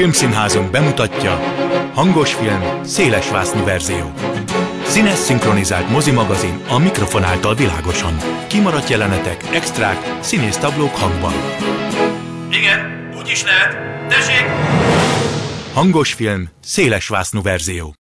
Filmszínházunk bemutatja Hangos film, szélesvásznú verzió. Színes szinkronizált mozimagazin a mikrofon által világosan. Kimaradt jelenetek, extrák, színész tablók hangban. Igen, úgy is lehet. Tessék! Hangos film, szélesvásznú verzió.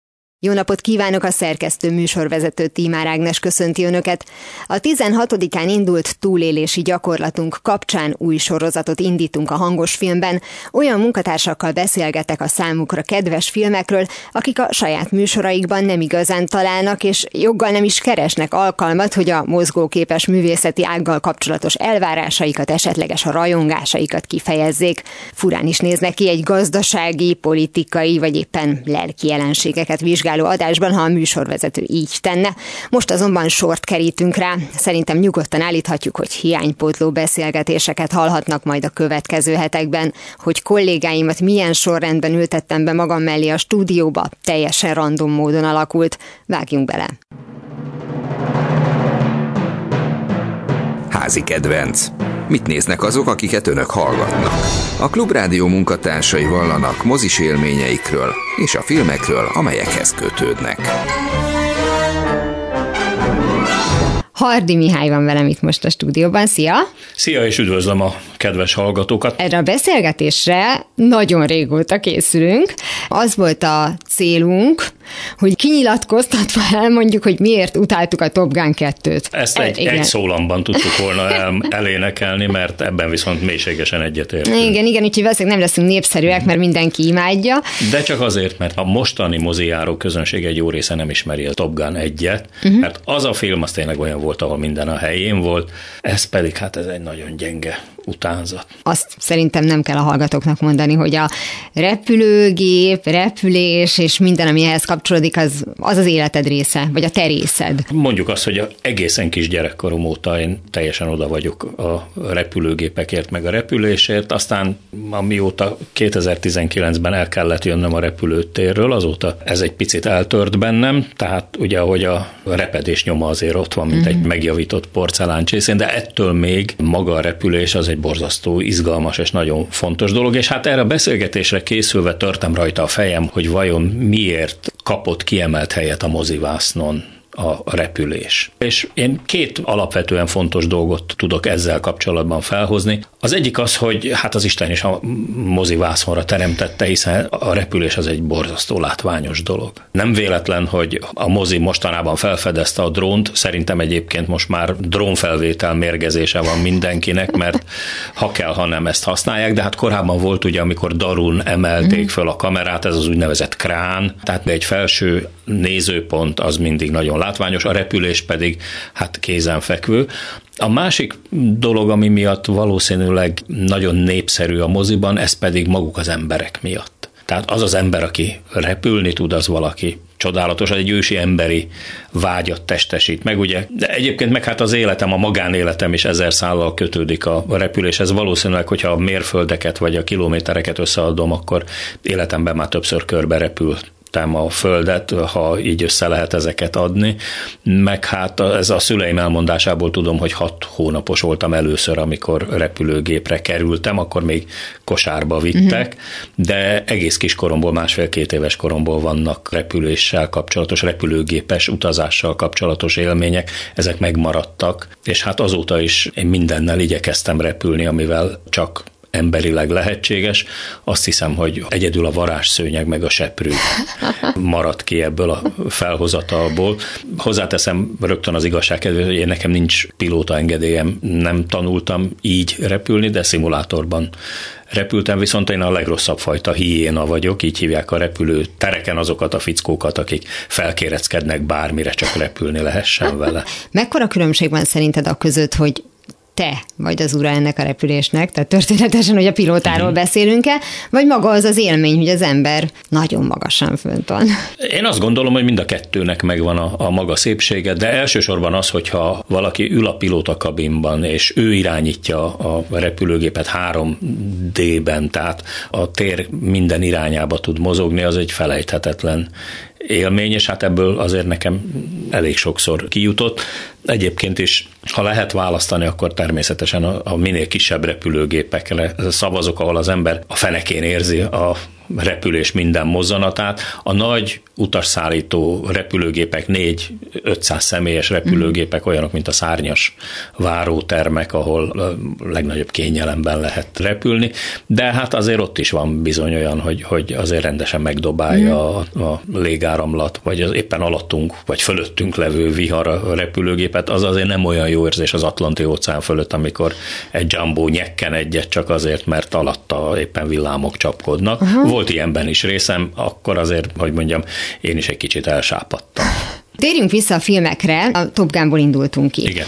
Jó napot kívánok a szerkesztő műsorvezető Tímár Ágnes köszönti Önöket. A 16-án indult túlélési gyakorlatunk kapcsán új sorozatot indítunk a hangos filmben. Olyan munkatársakkal beszélgetek a számukra kedves filmekről, akik a saját műsoraikban nem igazán találnak, és joggal nem is keresnek alkalmat, hogy a mozgóképes művészeti ággal kapcsolatos elvárásaikat, esetleges a rajongásaikat kifejezzék. Furán is néz neki egy gazdasági, politikai vagy éppen lelki jelenségeket vizsgál vizsgáló adásban, ha a műsorvezető így tenne. Most azonban sort kerítünk rá. Szerintem nyugodtan állíthatjuk, hogy hiánypótló beszélgetéseket hallhatnak majd a következő hetekben, hogy kollégáimat milyen sorrendben ültettem be magam mellé a stúdióba, teljesen random módon alakult. Vágjunk bele! Házi kedvenc. Mit néznek azok, akiket önök hallgatnak? A Klubrádió munkatársai vallanak mozis élményeikről és a filmekről, amelyekhez kötődnek. Hardi Mihály van velem itt most a stúdióban. Szia! Szia, és üdvözlöm a kedves hallgatókat! Erre a beszélgetésre nagyon régóta készülünk. Az volt a célunk, hogy kinyilatkoztatva elmondjuk, hogy miért utáltuk a Top Gun 2-t. Ezt egy, igen. egy szólamban tudtuk volna el, elénekelni, mert ebben viszont mélységesen egyetértünk. Igen, igen, úgyhogy valószínűleg nem leszünk népszerűek, mert mindenki imádja. De csak azért, mert a mostani mozijáró közönség egy jó része nem ismeri a Top Gun 1-et, uh-huh. mert az a film az tényleg olyan volt, ahol minden a helyén volt, ez pedig hát ez egy nagyon gyenge utánzat. Azt szerintem nem kell a hallgatóknak mondani, hogy a repülőgép, repülés és minden, ami ehhez kapcsolódik, az az, az életed része, vagy a te részed. Mondjuk azt, hogy egészen kis gyerekkorom óta én teljesen oda vagyok a repülőgépekért, meg a repülésért, aztán amióta 2019-ben el kellett jönnöm a repülőtérről, azóta ez egy picit eltört bennem, tehát ugye, hogy a repedés nyoma azért ott van, mint mm-hmm. egy mhm. megjavított porceláncsészén, de ettől még maga a repülés az egy borzasztó, izgalmas és nagyon fontos dolog, és hát erre a beszélgetésre készülve törtem rajta a fejem, hogy vajon miért kapott kiemelt helyet a mozivásznon a repülés. És én két alapvetően fontos dolgot tudok ezzel kapcsolatban felhozni. Az egyik az, hogy hát az Isten is a mozi vászonra teremtette, hiszen a repülés az egy borzasztó látványos dolog. Nem véletlen, hogy a mozi mostanában felfedezte a drónt, szerintem egyébként most már drónfelvétel mérgezése van mindenkinek, mert ha kell, ha nem ezt használják, de hát korábban volt ugye, amikor darun emelték föl a kamerát, ez az úgynevezett krán, tehát egy felső nézőpont az mindig nagyon látványos, a repülés pedig hát kézenfekvő. A másik dolog, ami miatt valószínűleg nagyon népszerű a moziban, ez pedig maguk az emberek miatt. Tehát az az ember, aki repülni tud, az valaki csodálatos, egy ősi emberi vágyat testesít meg, ugye? De egyébként meg hát az életem, a magánéletem is ezer szállal kötődik a repüléshez. Valószínűleg, hogyha a mérföldeket vagy a kilométereket összeadom, akkor életemben már többször körbe repült szerettem a földet, ha így össze lehet ezeket adni, meg hát ez a szüleim elmondásából tudom, hogy hat hónapos voltam először, amikor repülőgépre kerültem, akkor még kosárba vittek, uh-huh. de egész kis koromból, másfél-két éves koromból vannak repüléssel kapcsolatos, repülőgépes utazással kapcsolatos élmények, ezek megmaradtak, és hát azóta is én mindennel igyekeztem repülni, amivel csak emberileg lehetséges. Azt hiszem, hogy egyedül a varázsszőnyeg meg a seprű maradt ki ebből a felhozatalból. Hozzáteszem rögtön az igazság kedvéért, hogy én nekem nincs pilóta engedélyem, nem tanultam így repülni, de szimulátorban repültem, viszont én a legrosszabb fajta hiéna vagyok, így hívják a repülő tereken azokat a fickókat, akik felkéreckednek bármire, csak repülni lehessen vele. Mekkora különbség van szerinted a között, hogy te vagy az ura ennek a repülésnek, tehát történetesen, hogy a pilótáról mm. beszélünk-e, vagy maga az az élmény, hogy az ember nagyon magasan fönt van. Én azt gondolom, hogy mind a kettőnek megvan a, a maga szépsége, de elsősorban az, hogyha valaki ül a pilóta kabinban, és ő irányítja a repülőgépet 3D-ben, tehát a tér minden irányába tud mozogni, az egy felejthetetlen élmény, és hát ebből azért nekem elég sokszor kijutott. Egyébként is, ha lehet választani, akkor természetesen a, a minél kisebb repülőgépekre szavazok, ahol az ember a fenekén érzi a repülés minden mozzanatát. A nagy utasszállító repülőgépek, 4-500 személyes repülőgépek, olyanok, mint a szárnyas várótermek, ahol a legnagyobb kényelemben lehet repülni, de hát azért ott is van bizony olyan, hogy, hogy azért rendesen megdobálja a, a légáramlat, vagy az éppen alattunk, vagy fölöttünk levő vihar a repülőgépet, az azért nem olyan jó érzés az Atlanti óceán fölött, amikor egy jumbo nyekken egyet csak azért, mert alatta éppen villámok csapkodnak. Uh-huh. Volt ilyenben is részem, akkor azért, hogy mondjam, én is egy kicsit elsápadtam. Térjünk vissza a filmekre, a Top Gunból indultunk ki. Igen.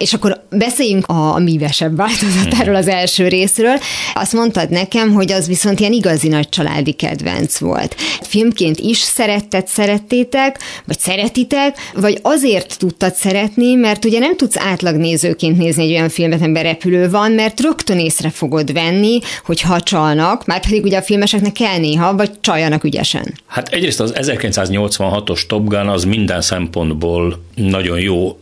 És akkor beszéljünk a, a mívesebb változatáról az első részről. Azt mondtad nekem, hogy az viszont ilyen igazi nagy családi kedvenc volt. Filmként is szeretted, szerettétek, vagy szeretitek, vagy azért tudtad szeretni, mert ugye nem tudsz átlagnézőként nézni egy olyan filmet, amiben repülő van, mert rögtön észre fogod venni, hogy ha csalnak, már pedig ugye a filmeseknek kell néha, vagy csaljanak ügyesen. Hát egyrészt az 1986-os Top Gun az minden szempontból nagyon jó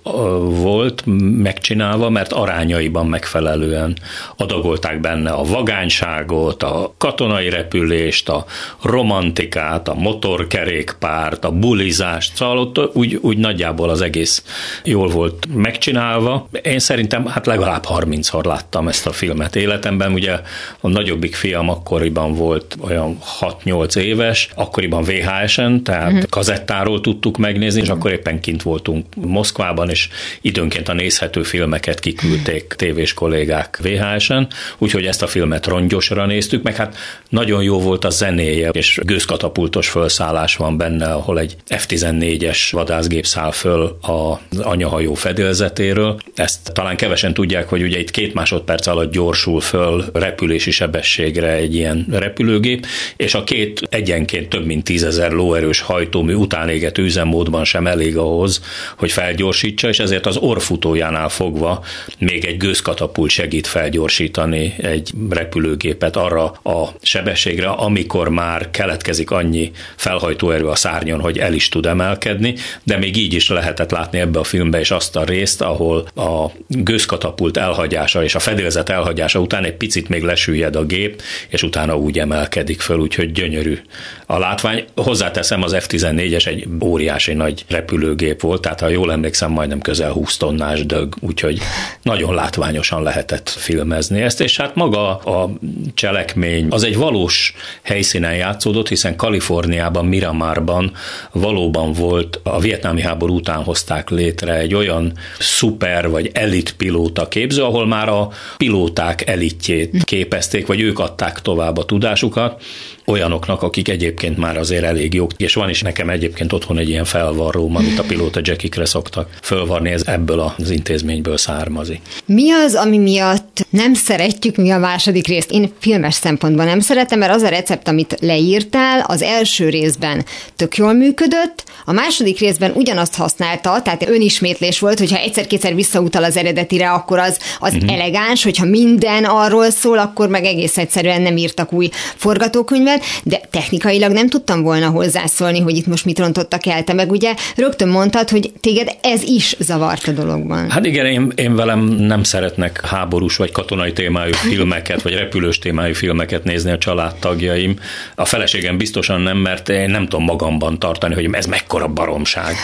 volt, megcsinálva, mert arányaiban megfelelően adagolták benne a vagányságot, a katonai repülést, a romantikát, a motorkerékpárt, a bulizást, szóval ott úgy, úgy nagyjából az egész jól volt megcsinálva. Én szerintem hát legalább 30-szor láttam ezt a filmet életemben, ugye a nagyobbik fiam akkoriban volt olyan 6-8 éves, akkoriban VHS-en, tehát uh-huh. kazettáról tudtuk megnézni, és akkor éppen kint voltunk Moszkvában, és időnként a nézhető filmeket kiküldték tévés kollégák VHS-en, úgyhogy ezt a filmet rongyosra néztük, meg hát nagyon jó volt a zenéje, és gőzkatapultos felszállás van benne, ahol egy F-14-es vadászgép száll föl az anyahajó fedélzetéről. Ezt talán kevesen tudják, hogy ugye itt két másodperc alatt gyorsul föl repülési sebességre egy ilyen repülőgép, és a két egyenként több mint tízezer lóerős hajtómű utánégető üzemmódban sem elég ahhoz, hogy felgyorsítsa, és ezért az orfutójánál fogva még egy gőzkatapult segít felgyorsítani egy repülőgépet arra a sebességre, amikor már keletkezik annyi felhajtóerő a szárnyon, hogy el is tud emelkedni, de még így is lehetett látni ebbe a filmbe is azt a részt, ahol a gőzkatapult elhagyása és a fedélzet elhagyása után egy picit még lesüllyed a gép, és utána úgy emelkedik föl, úgyhogy gyönyörű a látvány. Hozzáteszem, az F-14-es egy óriási nagy repülőgép volt, tehát ha jól emlékszem, majdnem közel 20 tonnás dög, úgyhogy nagyon látványosan lehetett filmezni ezt, és hát maga a cselekmény az egy valós helyszínen játszódott, hiszen Kaliforniában, Miramarban valóban volt, a vietnámi háború után hozták létre egy olyan szuper vagy elit pilóta képző, ahol már a pilóták elitjét képezték, vagy ők adták tovább a tudásukat, olyanoknak, akik egyébként már azért elég jók, és van is nekem egyébként otthon egy ilyen felvarróm, amit a pilóta jackikre szoktak fölvarni, ez ebből az intézményből származik. Mi az, ami miatt nem szeretjük mi a második részt? Én filmes szempontból nem szeretem, mert az a recept, amit leírtál, az első részben tök jól működött, a második részben ugyanazt használta, tehát önismétlés volt, hogyha egyszer-kétszer visszautal az eredetire, akkor az, az uh-huh. elegáns, hogyha minden arról szól, akkor meg egész egyszerűen nem írtak új forgatókönyvet, de technikailag nem tudtam volna hozzászólni, hogy itt most mit rontottak el. Te meg ugye rögtön mondtad, hogy téged ez is zavart a dologban. Hát igen, én, én velem nem szeretnek háborús vagy katonai témájú filmeket, vagy repülős témájú filmeket nézni a családtagjaim. A feleségem biztosan nem, mert én nem tudom magamban tartani, hogy ez mekkora baromság,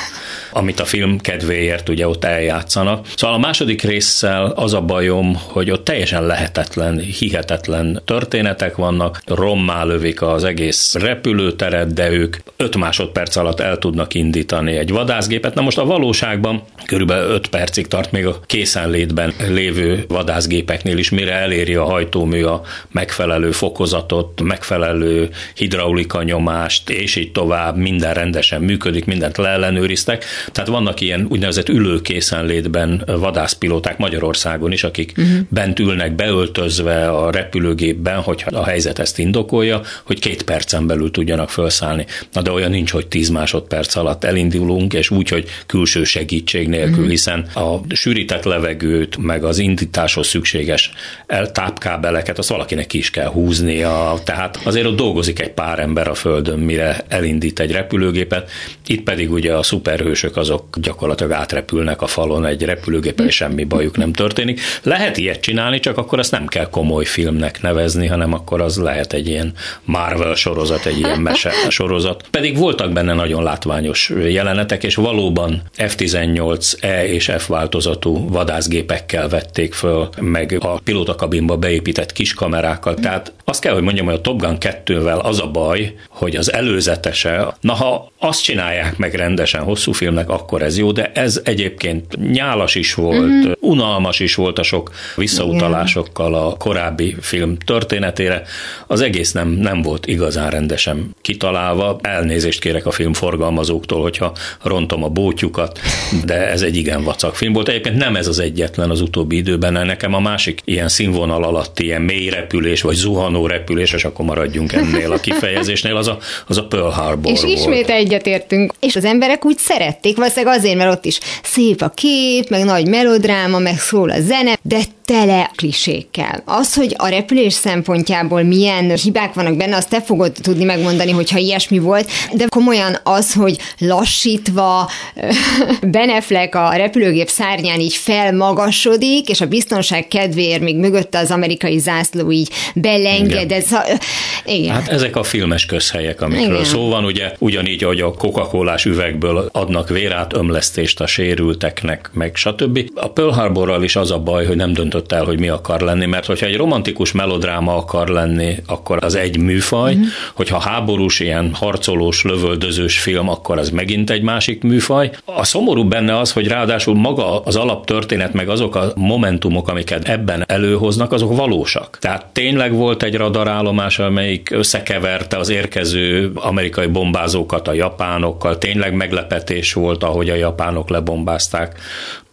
amit a film kedvéért ugye ott eljátszanak. Szóval a második résszel az a bajom, hogy ott teljesen lehetetlen, hihetetlen történetek vannak, rommá lövik az egész repülőteret, de ők 5 másodperc alatt el tudnak indítani egy vadászgépet. Na most a valóságban körülbelül 5 percig tart még a készenlétben lévő vadászgépeknél is, mire eléri a hajtómű a megfelelő fokozatot, megfelelő hidraulika nyomást, és így tovább, minden rendesen működik, mindent leellenőriztek. Tehát vannak ilyen úgynevezett ülőkészenlétben vadászpilóták Magyarországon is, akik uh-huh. bent ülnek beöltözve a repülőgépben, hogyha a helyzet ezt indokolja, hogy két percen belül tudjanak felszállni. Na de olyan nincs, hogy tíz másodperc alatt elindulunk, és úgy, hogy külső segítség nélkül, mm. hiszen a sűrített levegőt, meg az indításhoz szükséges szükséges tápkábeleket, azt valakinek ki is kell húznia, tehát azért ott dolgozik egy pár ember a Földön, mire elindít egy repülőgépet, itt pedig ugye a szuperhősök azok gyakorlatilag átrepülnek a falon egy repülőgéppel, és semmi bajuk nem történik. Lehet ilyet csinálni, csak akkor azt nem kell komoly filmnek nevezni, hanem akkor az lehet egy ilyen Marvel sorozat, egy ilyen mese sorozat. Pedig voltak benne nagyon látványos jelenetek, és valóban F-18E és F változatú vadászgépekkel vették föl, meg a pilótakabinba beépített kis kamerákkal. Tehát azt kell, hogy mondjam, hogy a Top Gun 2-vel az a baj, hogy az előzetese, na ha azt csinálják meg rendesen hosszú filmnek, akkor ez jó, de ez egyébként nyálas is volt, mm-hmm. unalmas is volt a sok visszautalásokkal a korábbi film történetére. Az egész nem, nem volt igazán rendesen kitalálva. Elnézést kérek a filmforgalmazóktól, hogyha rontom a bótyukat, de ez egy igen vacak film volt. Egyébként nem ez az egyetlen az utóbbi időben, nekem a másik ilyen színvonal alatti ilyen mély repülés, vagy zuhanó repülés, és akkor maradjunk ennél a kifejezésnél, az a, az a Pearl Harbor És volt. ismét egyetértünk. És az emberek úgy szerették, valószínűleg azért, mert ott is szép a kép, meg nagy melodráma, meg szól a zene, de tele klisékkel. Az, hogy a repülés szempontjából milyen hibák vannak benne, azt te fogod tudni megmondani, hogyha ilyesmi volt, de komolyan az, hogy lassítva Beneflek a repülőgép szárnyán így felmagasodik, és a biztonság kedvéért még mögötte az amerikai zászló így belengedett. Igen. Igen. Hát ezek a filmes közhelyek, amikről Igen. szó van, ugye ugyanígy, ahogy a coca cola üvegből adnak vérát, ömlesztést a sérülteknek, meg stb. A Pearl Harborral is az a baj, hogy nem döntött el, hogy mi akar lenni, mert hogyha egy romantikus melodráma akar lenni, akkor az egy műfaj, uh-huh. hogyha háborús, ilyen harcolós, lövöldözős film, akkor az megint egy másik műfaj. A szomorú benne az, hogy ráadásul maga az alaptörténet, meg azok a momentumok, amiket ebben előhoznak, azok valósak. Tehát tényleg volt egy radarállomás, amelyik összekeverte az érkező amerikai bombázókat a japánokkal, tényleg meglepetés volt, ahogy a japánok lebombázták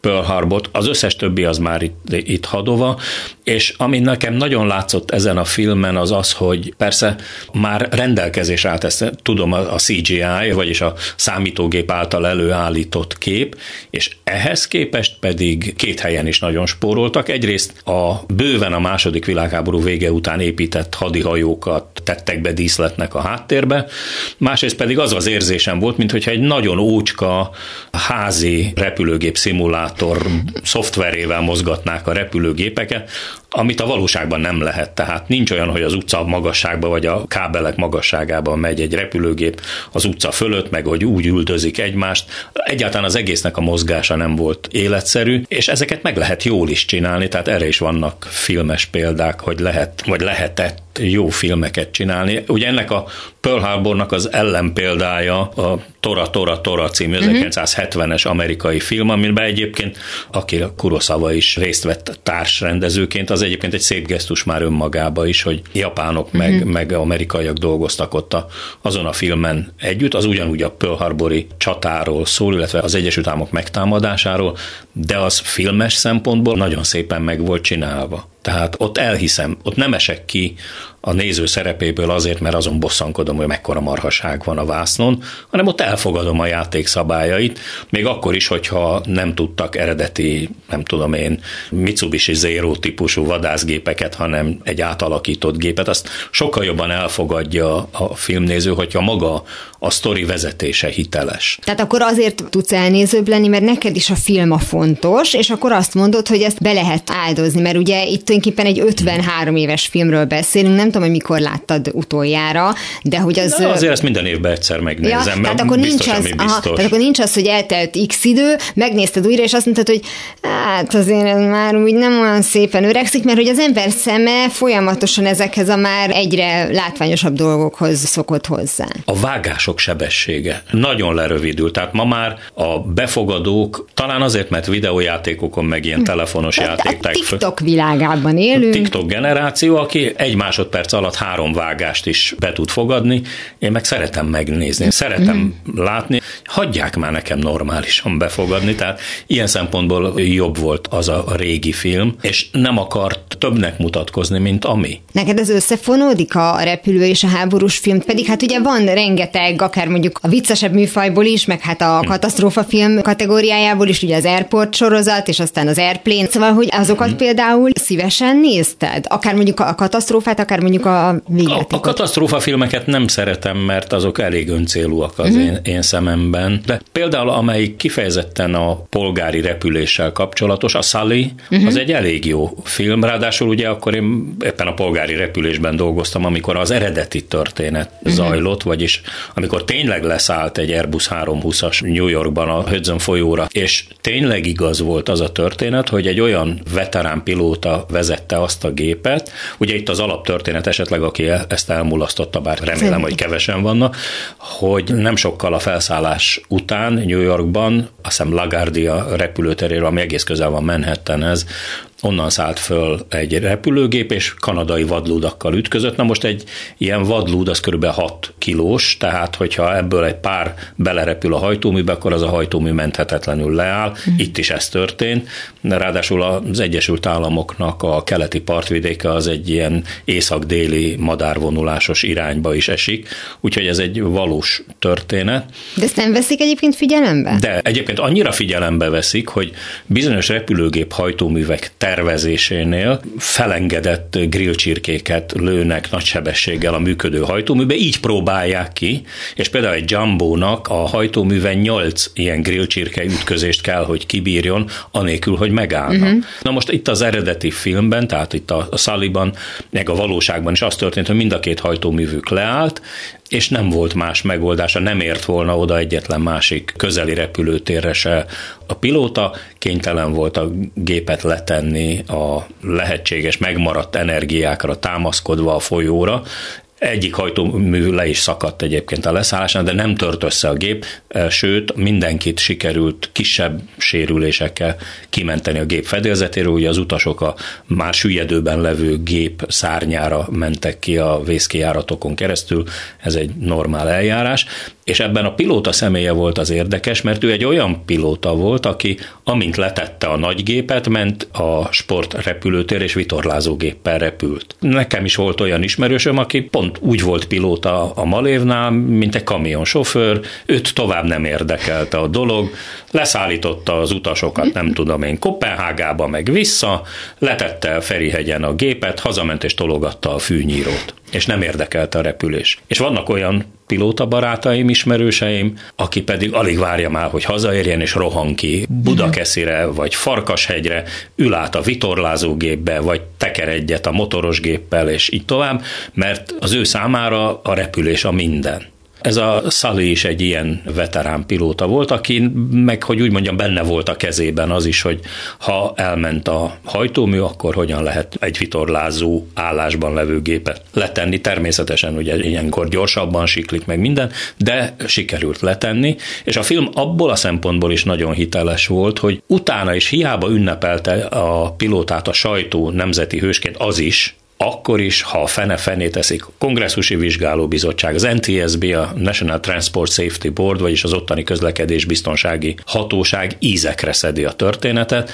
Pearl Harbor, az összes többi az már itt, itt hadova, és ami nekem nagyon látszott ezen a filmen az az, hogy persze már rendelkezés állt ezt, tudom, a CGI, vagyis a számítógép által előállított kép, és ehhez képest pedig két helyen is nagyon spóroltak. Egyrészt a bőven a második világháború vége után épített hadihajókat tettek be díszletnek a háttérbe, másrészt pedig az az érzésem volt, mintha egy nagyon ócska házi repülőgép szimulátor szimulátor szoftverével mozgatnák a repülőgépeket, amit a valóságban nem lehet. Tehát nincs olyan, hogy az utca magasságban vagy a kábelek magasságában megy egy repülőgép az utca fölött, meg hogy úgy üldözik egymást. Egyáltalán az egésznek a mozgása nem volt életszerű, és ezeket meg lehet jól is csinálni, tehát erre is vannak filmes példák, hogy lehet, vagy lehetett jó filmeket csinálni. Ugye ennek a Pearl Harbornak az ellenpéldája a Tora Tora Tora című uh-huh. Mhm. 1970-es amerikai film, amiben egyébként Akira Kurosawa is részt vett társrendezőként, az egyébként egy szép gesztus már önmagába is, hogy japánok meg, uh-huh. meg amerikaiak dolgoztak ott a, azon a filmen együtt, az ugyanúgy a Pearl Harbori csatáról szól, illetve az Egyesült Államok megtámadásáról, de az filmes szempontból nagyon szépen meg volt csinálva. Tehát ott elhiszem, ott nem esek ki a néző szerepéből azért, mert azon bosszankodom, hogy mekkora marhaság van a vásznon, hanem ott elfogadom a játék szabályait, még akkor is, hogyha nem tudtak eredeti, nem tudom én, Mitsubishi Zero típusú vadászgépeket, hanem egy átalakított gépet, azt sokkal jobban elfogadja a filmnéző, hogyha maga a sztori vezetése hiteles. Tehát akkor azért tudsz elnézőbb lenni, mert neked is a film a fontos, és akkor azt mondod, hogy ezt be lehet áldozni, mert ugye itt tulajdonképpen egy 53 éves filmről beszélünk, nem tudom, hogy mikor láttad utoljára, de hogy az... Na, azért ezt minden évben egyszer megnézem, ja, tehát akkor biztos, nincs az, aha, tehát akkor nincs az, hogy eltelt x idő, megnézted újra, és azt mondtad, hogy hát azért ez már úgy nem olyan szépen öregszik, mert hogy az ember szeme folyamatosan ezekhez a már egyre látványosabb dolgokhoz szokott hozzá. A vágások sebessége nagyon lerövidül, tehát ma már a befogadók, talán azért, mert videójátékokon meg ilyen telefonos játék. A TikTok világában élünk. TikTok generáció, aki egy másodperc alatt három vágást is be tud fogadni, én meg szeretem megnézni, szeretem mm. látni, hagyják már nekem normálisan befogadni, tehát ilyen szempontból jobb volt az a régi film, és nem akart többnek mutatkozni, mint ami. Neked ez összefonódik a repülő és a háborús film, pedig hát ugye van rengeteg, akár mondjuk a viccesebb műfajból is, meg hát a hm. katasztrófa film kategóriájából is, ugye az Airport sorozat, és aztán az Airplane, szóval hogy azokat hm. például szívesen nézted? Akár mondjuk a katasztrófát, akár mondjuk a végjátékot. A, a katasztrófa filmeket nem szeretem, mert azok elég öncélúak az uh-huh. én, én szememben. De például amelyik kifejezetten a polgári repüléssel kapcsolatos, a Sully, uh-huh. az egy elég jó film. Ráadásul ugye akkor én éppen a polgári repülésben dolgoztam, amikor az eredeti történet uh-huh. zajlott, vagyis amikor tényleg leszállt egy Airbus 320-as New Yorkban a Hudson folyóra, és tényleg igaz volt az a történet, hogy egy olyan veterán pilóta vezette azt a gépet, ugye itt az alaptörténet esetleg, aki ezt elmulasztotta, bár remélem, hogy kevesen vannak, hogy nem sokkal a felszállás után New Yorkban, azt hiszem LaGuardia repülőteréről, ami egész közel van Manhattanhez, onnan szállt föl egy repülőgép, és kanadai vadlúdakkal ütközött. Na most egy ilyen vadlúd az kb. 6 kilós, tehát hogyha ebből egy pár belerepül a hajtóműbe, akkor az a hajtómű menthetetlenül leáll. Mm. Itt is ez történt. Ráadásul az Egyesült Államoknak a keleti partvidéke az egy ilyen észak-déli madárvonulásos irányba is esik, úgyhogy ez egy valós történet. De ezt nem veszik egyébként figyelembe? De egyébként annyira figyelembe veszik, hogy bizonyos repülőgép hajtóművek tervezésénél felengedett grillcsirkéket lőnek nagy sebességgel a működő hajtóműbe, így próbálják ki, és például egy Jumbo-nak a hajtóműven 8 ilyen grillcsirke ütközést kell, hogy kibírjon, anélkül, hogy megállna. Uh-huh. Na most itt az eredeti filmben, tehát itt a Sullyban, meg a valóságban is az történt, hogy mind a két hajtóművük leállt, és nem volt más megoldása, nem ért volna oda egyetlen másik közeli repülőtérre se. A pilóta kénytelen volt a gépet letenni a lehetséges megmaradt energiákra támaszkodva a folyóra, egyik hajtómű le is szakadt egyébként a leszállásán, de nem tört össze a gép, e, sőt, mindenkit sikerült kisebb sérülésekkel kimenteni a gép fedélzetéről, ugye az utasok a már süllyedőben levő gép szárnyára mentek ki a vészkijáratokon keresztül, ez egy normál eljárás, és ebben a pilóta személye volt az érdekes, mert ő egy olyan pilóta volt, aki amint letette a nagy gépet, ment a sportrepülőtér és vitorlázógéppel repült. Nekem is volt olyan ismerősöm, aki pont úgy volt pilóta a Malévnál, mint egy kamionsofőr, őt tovább nem érdekelte a dolog, leszállította az utasokat, nem tudom én, Kopenhágába meg vissza, letette a Ferihegyen a gépet, hazament és tologatta a fűnyírót és nem érdekelte a repülés. És vannak olyan pilóta barátaim, ismerőseim, aki pedig alig várja már, hogy hazaérjen és rohan ki Budakeszire, vagy Farkashegyre, ül át a vitorlázógépbe, vagy teker egyet a motoros géppel, és így tovább, mert az ő számára a repülés a minden. Ez a Sully is egy ilyen veterán pilóta volt, aki meg, hogy úgy mondjam, benne volt a kezében az is, hogy ha elment a hajtómű, akkor hogyan lehet egy vitorlázó állásban levő gépet letenni. Természetesen ugye ilyenkor gyorsabban siklik meg minden, de sikerült letenni, és a film abból a szempontból is nagyon hiteles volt, hogy utána is hiába ünnepelte a pilótát a sajtó nemzeti hősként az is, akkor is, ha a fene fené teszik, a kongresszusi vizsgálóbizottság, az NTSB, a National Transport Safety Board, vagyis az ottani közlekedés biztonsági hatóság ízekre szedi a történetet,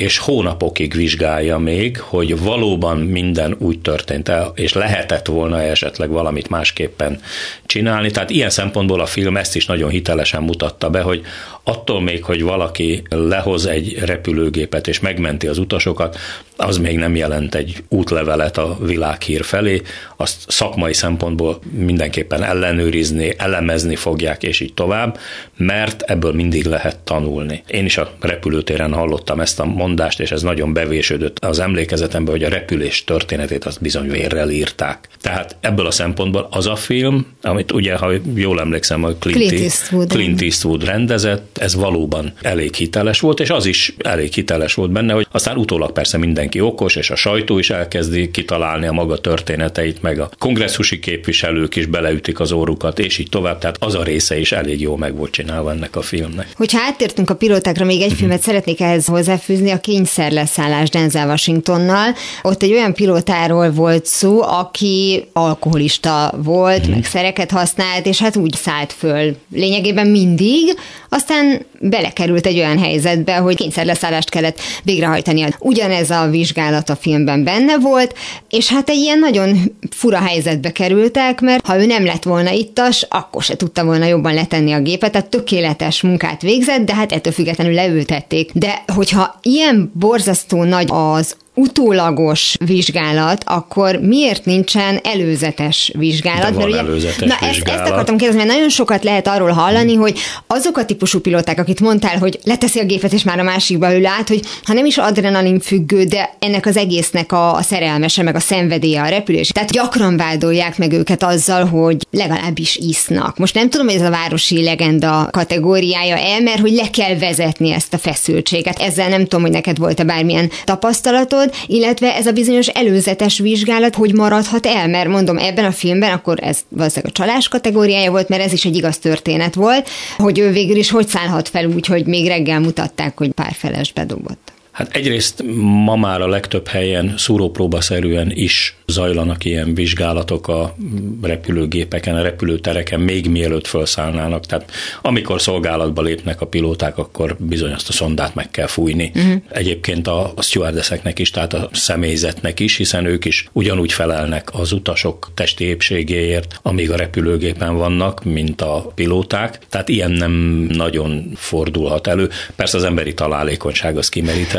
és hónapokig vizsgálja még, hogy valóban minden úgy történt el, és lehetett volna esetleg valamit másképpen csinálni. Tehát ilyen szempontból a film ezt is nagyon hitelesen mutatta be, hogy attól még, hogy valaki lehoz egy repülőgépet és megmenti az utasokat, az még nem jelent egy útlevelet a világhír felé, azt szakmai szempontból mindenképpen ellenőrizni, elemezni fogják, és így tovább, mert ebből mindig lehet tanulni. Én is a repülőtéren hallottam ezt a mondást, és ez nagyon bevésődött az emlékezetembe, hogy a repülés történetét azt bizony vérrel írták. Tehát ebből a szempontból az a film, amit ugye, ha jól emlékszem, a Clint, Clint, Eastwood, Clint Eastwood rendezett, ez valóban elég hiteles volt, és az is elég hiteles volt benne, hogy aztán utólag persze mindenki okos, és a sajtó is elkezdi kitalálni a maga történeteit, meg a kongresszusi képviselők is beleütik az órukat, és így tovább. Tehát az a része is elég jó meg volt csinálva ennek a filmnek. Hogyha áttértünk a pilótákra, még egy filmet szeretnék ehhez hozzáfűzni, a kényszerleszállás Denzel Washingtonnal. Ott egy olyan pilótáról volt szó, aki alkoholista volt, mm. meg szereket használt, és hát úgy szállt föl lényegében mindig, aztán belekerült egy olyan helyzetbe, hogy kényszerleszállást kellett végrehajtani. Ugyanez a vizsgálat a filmben benne volt, és hát egy ilyen nagyon fura helyzetbe kerültek, mert ha ő nem lett volna ittas, akkor se tudta volna jobban letenni a gépet, tehát tökéletes munkát végzett, de hát ettől függetlenül leültették. De hogyha ilyen borzasztó nagy az utólagos vizsgálat, akkor miért nincsen előzetes vizsgálat? De van Mert ugye, előzetes na ezt, vizsgálat. ezt akartam kérdezni, mert nagyon sokat lehet arról hallani, hogy azok a típusú pilóták, akit mondtál, hogy leteszi a gépet, és már a másikba ül át, hogy ha nem is adrenalin függő, de ennek az egésznek a, a szerelmese, meg a szenvedélye a repülés. Tehát gyakran vádolják meg őket azzal, hogy legalábbis isznak. Most nem tudom, hogy ez a városi legenda kategóriája el, mert hogy le kell vezetni ezt a feszültséget. Ezzel nem tudom, hogy neked volt-e bármilyen tapasztalatod, illetve ez a bizonyos előzetes vizsgálat, hogy maradhat el, mert mondom, ebben a filmben akkor ez valószínűleg a csalás kategóriája volt, mert ez is egy igaz történet volt, hogy ő végül is hogy szállhat fel úgy, hogy még reggel mutatták, hogy pár feles bedobott. Hát egyrészt ma már a legtöbb helyen szúrópróbaszerűen is zajlanak ilyen vizsgálatok a repülőgépeken, a repülőtereken, még mielőtt felszállnának. Tehát amikor szolgálatba lépnek a pilóták, akkor bizony azt a szondát meg kell fújni. Uh-huh. Egyébként a, a stewardesseknek is, tehát a személyzetnek is, hiszen ők is ugyanúgy felelnek az utasok testi épségéért, amíg a repülőgépen vannak, mint a pilóták. Tehát ilyen nem nagyon fordulhat elő. Persze az emberi találékonyság az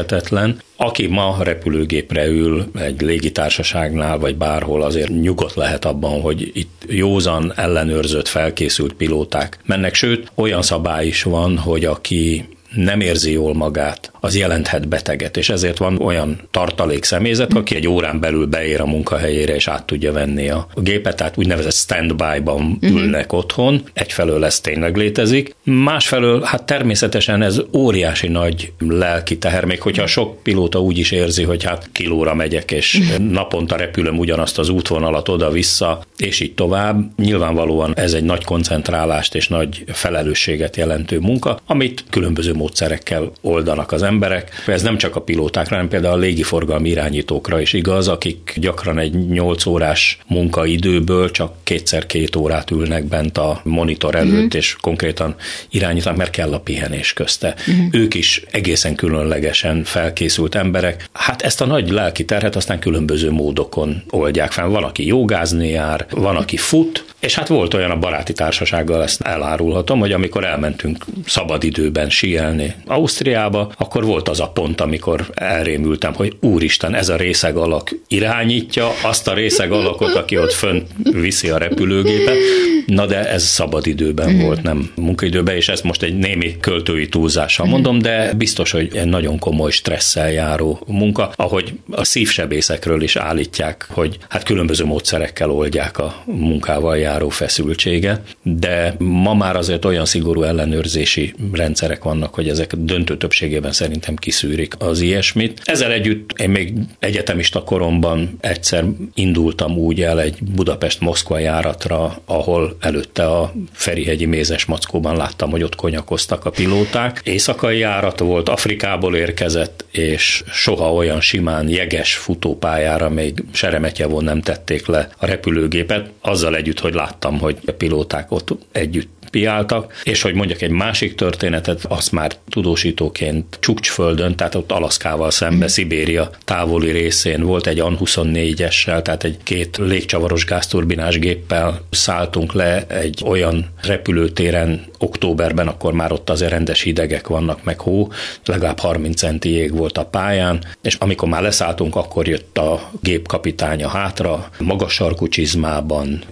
kimeríthetetlen. Aki ma repülőgépre ül egy légitársaságnál, vagy bárhol, azért nyugodt lehet abban, hogy itt józan, ellenőrzött, felkészült pilóták mennek. Sőt, olyan szabály is van, hogy aki nem érzi jól magát, az jelenthet beteget, és ezért van olyan tartalék személyzet, aki egy órán belül beér a munkahelyére, és át tudja venni a gépet, tehát úgynevezett standby-ban ülnek uh-huh. otthon, egyfelől ez tényleg létezik, másfelől hát természetesen ez óriási nagy lelki teher, még hogyha sok pilóta úgy is érzi, hogy hát kilóra megyek, és naponta repülöm ugyanazt az útvonalat oda-vissza, és így tovább. Nyilvánvalóan ez egy nagy koncentrálást és nagy felelősséget jelentő munka, amit különböző módszerekkel oldanak az emberek. Ez nem csak a pilótákra, hanem például a légiforgalmi irányítókra is igaz, akik gyakran egy 8 órás munkaidőből csak kétszer két órát ülnek bent a monitor előtt, uh-huh. és konkrétan irányítanak, mert kell a pihenés közte. Uh-huh. Ők is egészen különlegesen felkészült emberek. Hát ezt a nagy lelki terhet aztán különböző módokon oldják fel. Van, aki jogázni jár, van, aki fut, és hát volt olyan a baráti társasággal, ezt elárulhatom, hogy amikor elmentünk szabadidőben síelni Ausztriába, akkor volt az a pont, amikor elrémültem, hogy úristen, ez a részeg alak irányítja azt a részeg alakot, aki ott fönn viszi a repülőgépet. Na de ez szabadidőben mm. volt, nem munkaidőben, és ezt most egy némi költői túlzással mm. mondom, de biztos, hogy egy nagyon komoly stresszel járó munka, ahogy a szívsebészekről is állítják, hogy hát különböző módszerekkel oldják a munkával járó feszültséget, de ma már azért olyan szigorú ellenőrzési rendszerek vannak, hogy ezek döntő többségében szerintem kiszűrik az ilyesmit. Ezzel együtt én még egyetemista koromban egyszer indultam úgy el egy Budapest-Moszkva járatra, ahol előtte a Ferihegyi Mézes Mackóban láttam, hogy ott konyakoztak a pilóták. Éjszakai járat volt, Afrikából érkezett, és soha olyan simán jeges futópályára még Seremetyevon nem tették le a repülőgépet, azzal együtt, hogy láttam, hogy a pilóták ott együtt piáltak, és hogy mondjak egy másik történetet, azt már tudósítóként Csukcsföldön, tehát ott Alaszkával szembe, mm. Szibéria távoli részén volt egy AN-24-essel, tehát egy két légcsavaros gázturbinás géppel szálltunk le egy olyan repülőtéren októberben, akkor már ott azért rendes hidegek vannak, meg hó, legalább 30 centi jég volt a pályán, és amikor már leszálltunk, akkor jött a gépkapitánya hátra, magas sarkú csizmában,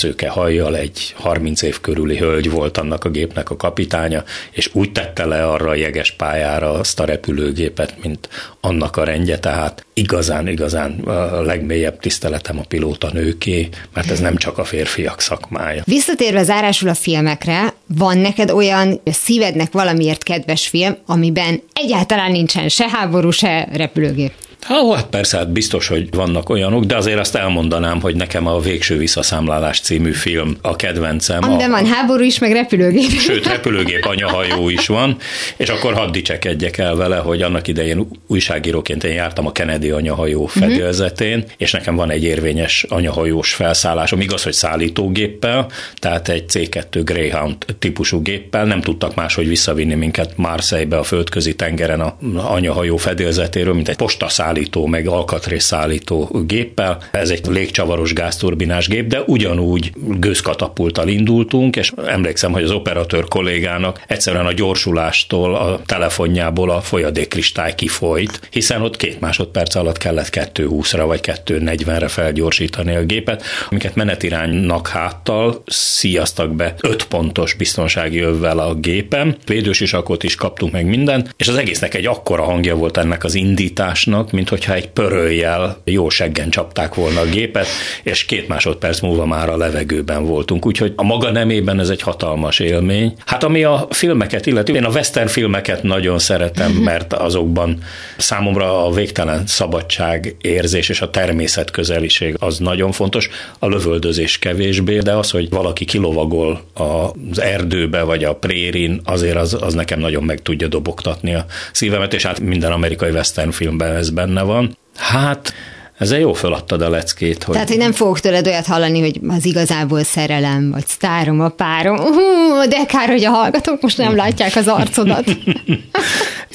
hidrogénszőke hajjal egy 30 év körüli hölgy volt annak a gépnek a kapitánya, és úgy tette le arra a jeges pályára azt a repülőgépet, mint annak a rendje, tehát igazán, igazán a legmélyebb tiszteletem a pilóta nőké, mert ez nem csak a férfiak szakmája. Visszatérve zárásul a filmekre, van neked olyan szívednek valamiért kedves film, amiben egyáltalán nincsen se háború, se repülőgép? Ha, hát persze, hát biztos, hogy vannak olyanok, de azért azt elmondanám, hogy nekem a Végső Visszaszámlálás című film a kedvencem. Amiben a, van háború is, meg repülőgép. Sőt, repülőgép anyahajó is van, és akkor hadd dicsekedjek el vele, hogy annak idején újságíróként én jártam a Kennedy anyahajó mhm. fedélzetén, uh-huh. és nekem van egy érvényes anyahajós felszállásom, igaz, hogy szállítógéppel, tehát egy C2 Greyhound típusú géppel, nem tudtak máshogy visszavinni minket Marseille-be a földközi tengeren a anyahajó fedélzetéről, mint egy postaszáll szállító, meg alkatrészszállító géppel. Ez egy légcsavaros gázturbinás gép, de ugyanúgy gőzkatapulttal indultunk, és emlékszem, hogy az operatőr kollégának egyszerűen a gyorsulástól, a telefonjából a folyadékkristály kifolyt, hiszen ott két másodperc alatt kellett 220-ra vagy 240-re felgyorsítani a gépet, amiket menetiránynak háttal szíjaztak be 5 pontos biztonsági övvel a gépen, védős isakot is kaptunk meg mindent, és az egésznek egy akkora hangja volt ennek az indításnak, mint hogyha egy pörőjel jó seggen csapták volna a gépet, és két másodperc múlva már a levegőben voltunk. Úgyhogy a maga nemében ez egy hatalmas élmény. Hát ami a filmeket illeti, én a western filmeket nagyon szeretem, mert azokban számomra a végtelen szabadság érzés és a természet közeliség az nagyon fontos. A lövöldözés kevésbé, de az, hogy valaki kilovagol az erdőbe vagy a prérin, azért az, az nekem nagyon meg tudja dobogtatni a szívemet, és hát minden amerikai western filmben ez benne van. Hát ezzel jó feladtad a leckét. Hogy... Tehát, hogy nem fogok tőled olyat hallani, hogy az igazából szerelem, vagy sztárom a párom. Hú, de kár, hogy a hallgatók most nem látják az arcodat.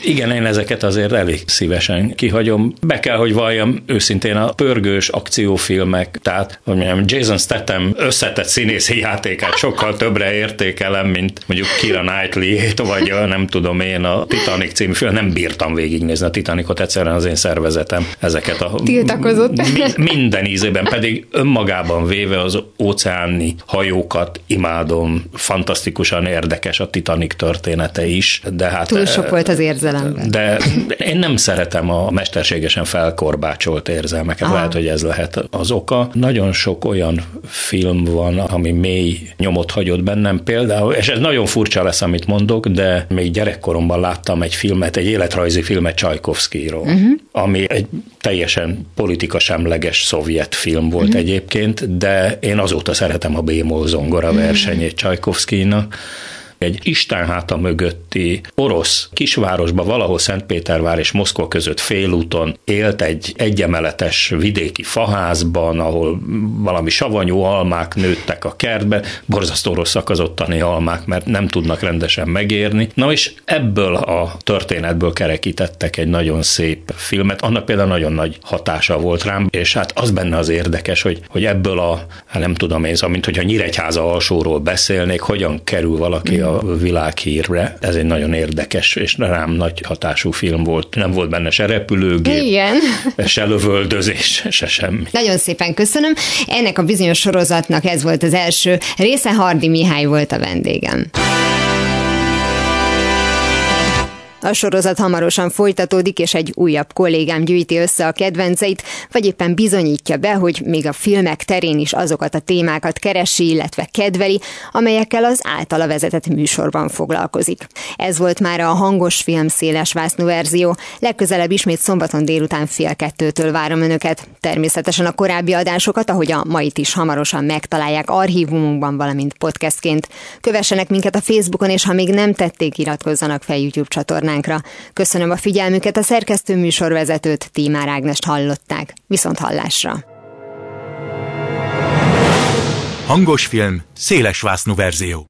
Igen, én ezeket azért elég szívesen kihagyom. Be kell, hogy valljam őszintén a pörgős akciófilmek, tehát hogy mondjam, Jason Statham összetett színészi játékát sokkal többre értékelem, mint mondjuk Kira Knightley-t, vagy nem tudom én a Titanic című film. Nem bírtam végignézni a Titanicot, egyszerűen az én szervezetem ezeket a Tiltakozott. Mi, minden ízében, pedig önmagában véve az óceáni hajókat imádom, fantasztikusan érdekes a Titanic története is, de hát... Túl sok volt az érzelemben. De én nem szeretem a mesterségesen felkorbácsolt érzelmeket, Aha. lehet, hogy ez lehet az oka. Nagyon sok olyan film van, ami mély nyomot hagyott bennem, például, és ez nagyon furcsa lesz, amit mondok, de még gyerekkoromban láttam egy filmet, egy életrajzi filmet Csajkovszkiról, uh-huh. ami egy teljesen politika semleges szovjet film volt mm. egyébként, de én azóta szeretem a bémol zongora versenyét Csajkovszkinak egy Isten háta mögötti orosz kisvárosba, valahol Szentpétervár és Moszkva között félúton élt egy egyemeletes vidéki faházban, ahol valami savanyú almák nőttek a kertbe, borzasztó rosszak az ottani almák, mert nem tudnak rendesen megérni. Na és ebből a történetből kerekítettek egy nagyon szép filmet, annak például nagyon nagy hatása volt rám, és hát az benne az érdekes, hogy, hogy ebből a, hát nem tudom én, szóval, mint hogyha Nyíregyháza alsóról beszélnék, hogyan kerül valaki a világhírre. Ez egy nagyon érdekes és rám nagy hatású film volt. Nem volt benne se repülőgép, Igen. se lövöldözés, se semmi. Nagyon szépen köszönöm. Ennek a bizonyos sorozatnak ez volt az első része. Hardi Mihály volt a vendégem. A sorozat hamarosan folytatódik, és egy újabb kollégám gyűjti össze a kedvenceit, vagy éppen bizonyítja be, hogy még a filmek terén is azokat a témákat keresi, illetve kedveli, amelyekkel az általa vezetett műsorban foglalkozik. Ez volt már a hangos film széles vásznú verzió. Legközelebb ismét szombaton délután fél kettőtől várom önöket. Természetesen a korábbi adásokat, ahogy a mait is hamarosan megtalálják archívumunkban, valamint podcastként. Kövessenek minket a Facebookon, és ha még nem tették, iratkozzanak fel YouTube csatornán témánkra. Köszönöm a figyelmüket, a szerkesztő műsorvezetőt, Tímár Ágnest hallották. Viszont hallásra! Hangos film, széles verzió.